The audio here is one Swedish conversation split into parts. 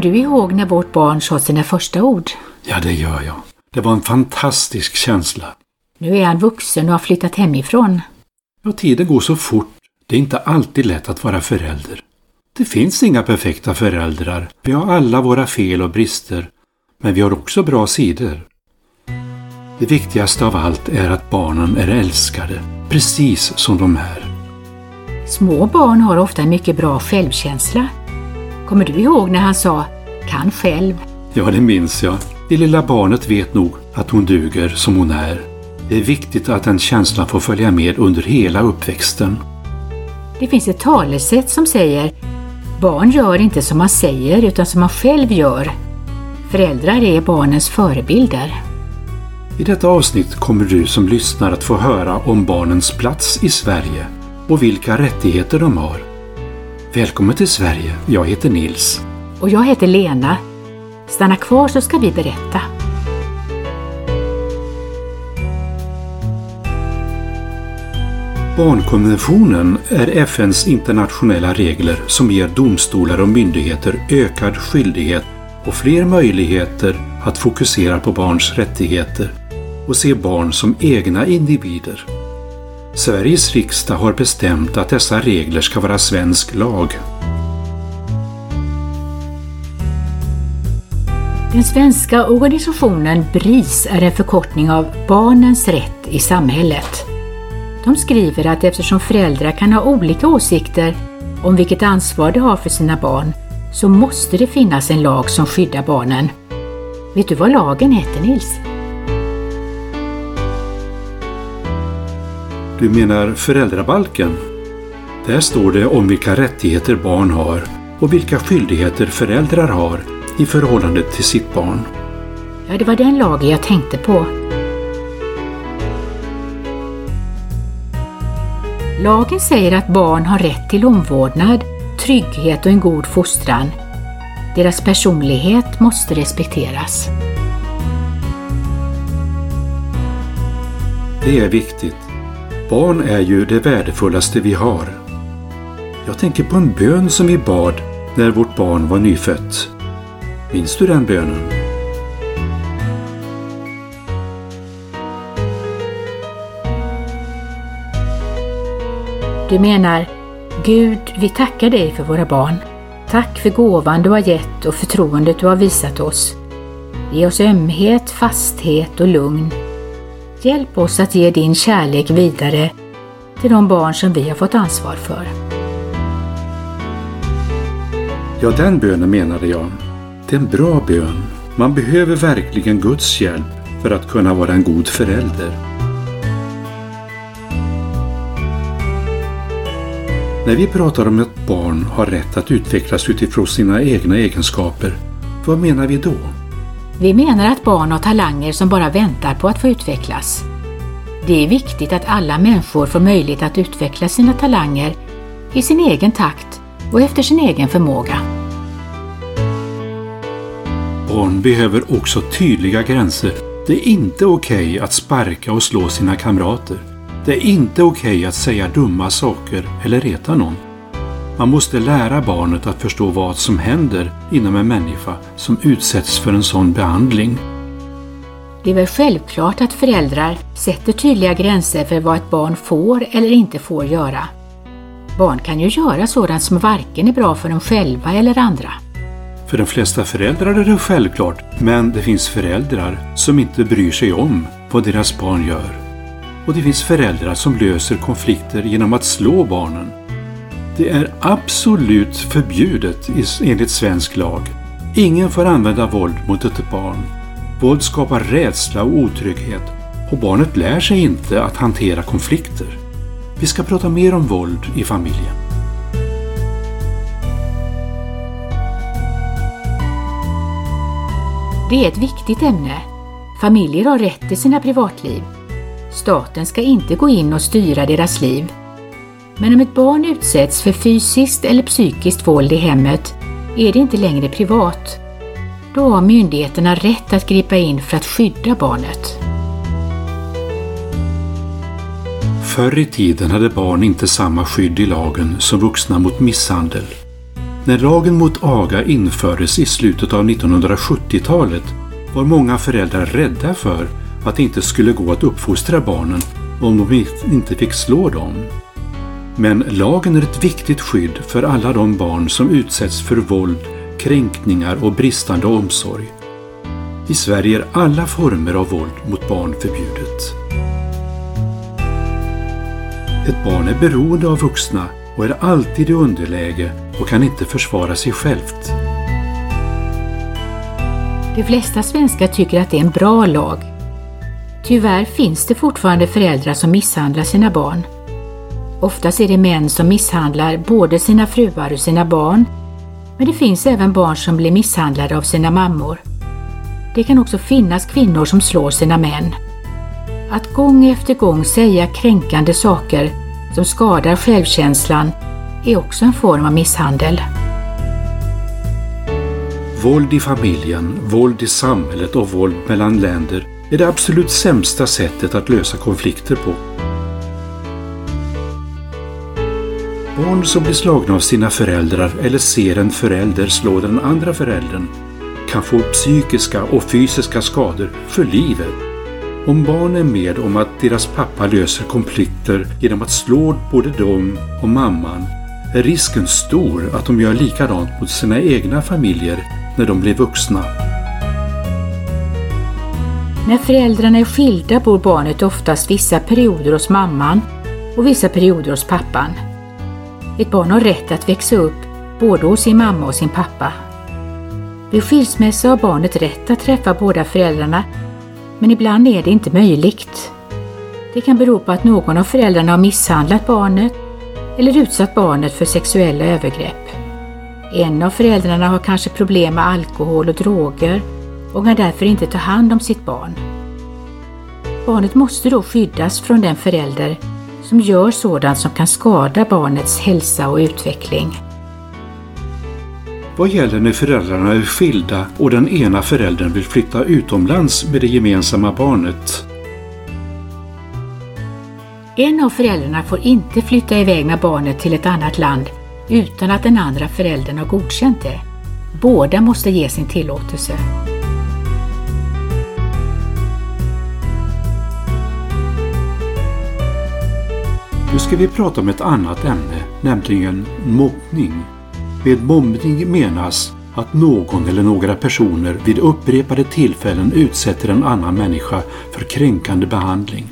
Kommer du ihåg när vårt barn sa sina första ord? Ja, det gör jag. Det var en fantastisk känsla. Nu är han vuxen och har flyttat hemifrån. Ja, tiden går så fort. Det är inte alltid lätt att vara förälder. Det finns inga perfekta föräldrar. Vi har alla våra fel och brister. Men vi har också bra sidor. Det viktigaste av allt är att barnen är älskade, precis som de är. Små barn har ofta mycket bra självkänsla. Kommer du ihåg när han sa ”kan själv”? Ja, det minns jag. Det lilla barnet vet nog att hon duger som hon är. Det är viktigt att den känslan får följa med under hela uppväxten. Det finns ett talesätt som säger Barn gör inte som man säger utan som man själv gör. Föräldrar är barnens förebilder. I detta avsnitt kommer du som lyssnar att få höra om barnens plats i Sverige och vilka rättigheter de har. Välkommen till Sverige, jag heter Nils. Och jag heter Lena. Stanna kvar så ska vi berätta. Barnkonventionen är FNs internationella regler som ger domstolar och myndigheter ökad skyldighet och fler möjligheter att fokusera på barns rättigheter och se barn som egna individer. Sveriges riksdag har bestämt att dessa regler ska vara svensk lag. Den svenska organisationen BRIS är en förkortning av Barnens rätt i samhället. De skriver att eftersom föräldrar kan ha olika åsikter om vilket ansvar de har för sina barn så måste det finnas en lag som skyddar barnen. Vet du vad lagen heter Nils? Du menar föräldrabalken? Där står det om vilka rättigheter barn har och vilka skyldigheter föräldrar har i förhållande till sitt barn. Ja, det var den lagen jag tänkte på. Lagen säger att barn har rätt till omvårdnad, trygghet och en god fostran. Deras personlighet måste respekteras. Det är viktigt. Barn är ju det värdefullaste vi har. Jag tänker på en bön som vi bad när vårt barn var nyfött. Minns du den bönen? Du menar, Gud, vi tackar dig för våra barn. Tack för gåvan du har gett och förtroendet du har visat oss. Ge oss ömhet, fasthet och lugn. Hjälp oss att ge din kärlek vidare till de barn som vi har fått ansvar för. Ja, den bönen menade jag. Det är en bra bön. Man behöver verkligen Guds hjälp för att kunna vara en god förälder. När vi pratar om att barn har rätt att utvecklas utifrån sina egna egenskaper, vad menar vi då? Vi menar att barn har talanger som bara väntar på att få utvecklas. Det är viktigt att alla människor får möjlighet att utveckla sina talanger i sin egen takt och efter sin egen förmåga. Barn behöver också tydliga gränser. Det är inte okej okay att sparka och slå sina kamrater. Det är inte okej okay att säga dumma saker eller reta någon. Man måste lära barnet att förstå vad som händer inom en människa som utsätts för en sån behandling. Det är väl självklart att föräldrar sätter tydliga gränser för vad ett barn får eller inte får göra. Barn kan ju göra sådant som varken är bra för dem själva eller andra. För de flesta föräldrar är det självklart, men det finns föräldrar som inte bryr sig om vad deras barn gör. Och det finns föräldrar som löser konflikter genom att slå barnen. Det är absolut förbjudet enligt svensk lag. Ingen får använda våld mot ett barn. Våld skapar rädsla och otrygghet och barnet lär sig inte att hantera konflikter. Vi ska prata mer om våld i familjen. Det är ett viktigt ämne. Familjer har rätt till sina privatliv. Staten ska inte gå in och styra deras liv. Men om ett barn utsätts för fysiskt eller psykiskt våld i hemmet är det inte längre privat. Då har myndigheterna rätt att gripa in för att skydda barnet. Förr i tiden hade barn inte samma skydd i lagen som vuxna mot misshandel. När lagen mot aga infördes i slutet av 1970-talet var många föräldrar rädda för att det inte skulle gå att uppfostra barnen om de inte fick slå dem. Men lagen är ett viktigt skydd för alla de barn som utsätts för våld, kränkningar och bristande omsorg. I Sverige är alla former av våld mot barn förbjudet. Ett barn är beroende av vuxna och är alltid i underläge och kan inte försvara sig självt. De flesta svenskar tycker att det är en bra lag. Tyvärr finns det fortfarande föräldrar som misshandlar sina barn. Oftast är det män som misshandlar både sina fruar och sina barn, men det finns även barn som blir misshandlade av sina mammor. Det kan också finnas kvinnor som slår sina män. Att gång efter gång säga kränkande saker som skadar självkänslan är också en form av misshandel. Våld i familjen, våld i samhället och våld mellan länder är det absolut sämsta sättet att lösa konflikter på. Barn som blir slagna av sina föräldrar eller ser en förälder slå den andra föräldern kan få psykiska och fysiska skador för livet. Om barn är med om att deras pappa löser konflikter genom att slå både dem och mamman är risken stor att de gör likadant mot sina egna familjer när de blir vuxna. När föräldrarna är skilda bor barnet oftast vissa perioder hos mamman och vissa perioder hos pappan. Ett barn har rätt att växa upp både hos sin mamma och sin pappa. Vid skilsmässa har barnet rätt att träffa båda föräldrarna, men ibland är det inte möjligt. Det kan bero på att någon av föräldrarna har misshandlat barnet eller utsatt barnet för sexuella övergrepp. En av föräldrarna har kanske problem med alkohol och droger och kan därför inte ta hand om sitt barn. Barnet måste då skyddas från den förälder som gör sådant som kan skada barnets hälsa och utveckling. Vad gäller när föräldrarna är skilda och den ena föräldern vill flytta utomlands med det gemensamma barnet? En av föräldrarna får inte flytta iväg med barnet till ett annat land utan att den andra föräldern har godkänt det. Båda måste ge sin tillåtelse. Nu ska vi prata om ett annat ämne, nämligen mobbning. Med mobbning menas att någon eller några personer vid upprepade tillfällen utsätter en annan människa för kränkande behandling.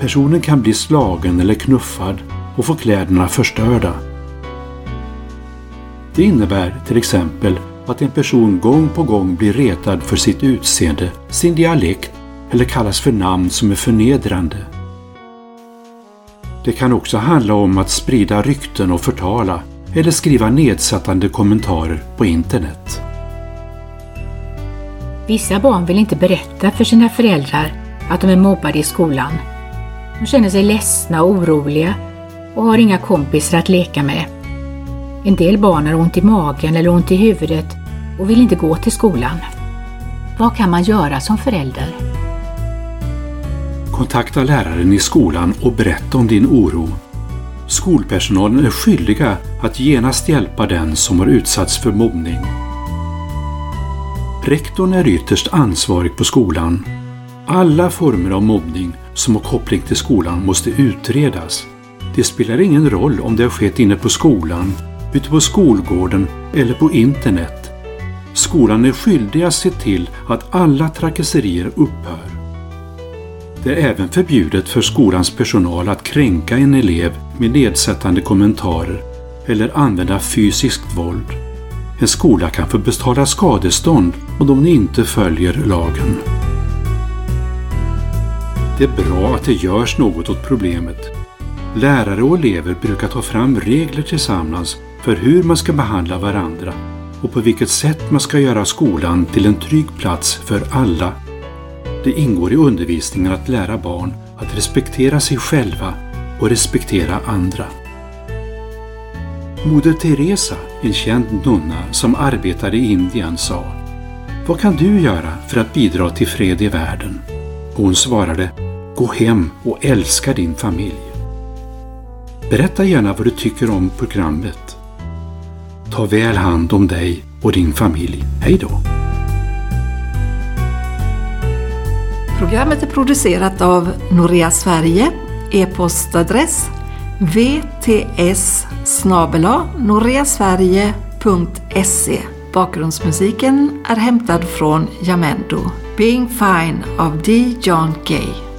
Personen kan bli slagen eller knuffad och få kläderna förstörda. Det innebär till exempel att en person gång på gång blir retad för sitt utseende, sin dialekt eller kallas för namn som är förnedrande. Det kan också handla om att sprida rykten och förtala eller skriva nedsättande kommentarer på internet. Vissa barn vill inte berätta för sina föräldrar att de är mobbade i skolan. De känner sig ledsna och oroliga och har inga kompisar att leka med. En del barn har ont i magen eller ont i huvudet och vill inte gå till skolan. Vad kan man göra som förälder? Kontakta läraren i skolan och berätta om din oro. Skolpersonalen är skyldiga att genast hjälpa den som har utsatts för mobbning. Rektorn är ytterst ansvarig på skolan. Alla former av mobbning som har koppling till skolan måste utredas. Det spelar ingen roll om det har skett inne på skolan, ute på skolgården eller på internet. Skolan är skyldig att se till att alla trakasserier upphör. Det är även förbjudet för skolans personal att kränka en elev med nedsättande kommentarer eller använda fysiskt våld. En skola kan få betala skadestånd om de inte följer lagen. Det är bra att det görs något åt problemet. Lärare och elever brukar ta fram regler tillsammans för hur man ska behandla varandra och på vilket sätt man ska göra skolan till en trygg plats för alla det ingår i undervisningen att lära barn att respektera sig själva och respektera andra. Moder Teresa, en känd nunna som arbetade i Indien, sa Vad kan du göra för att bidra till fred i världen? Hon svarade Gå hem och älska din familj. Berätta gärna vad du tycker om programmet. Ta väl hand om dig och din familj. Hej då! Programmet är producerat av Norea Sverige. E-postadress vts noreasverige.se Bakgrundsmusiken är hämtad från Jamendo. Being Fine av D. John Gay.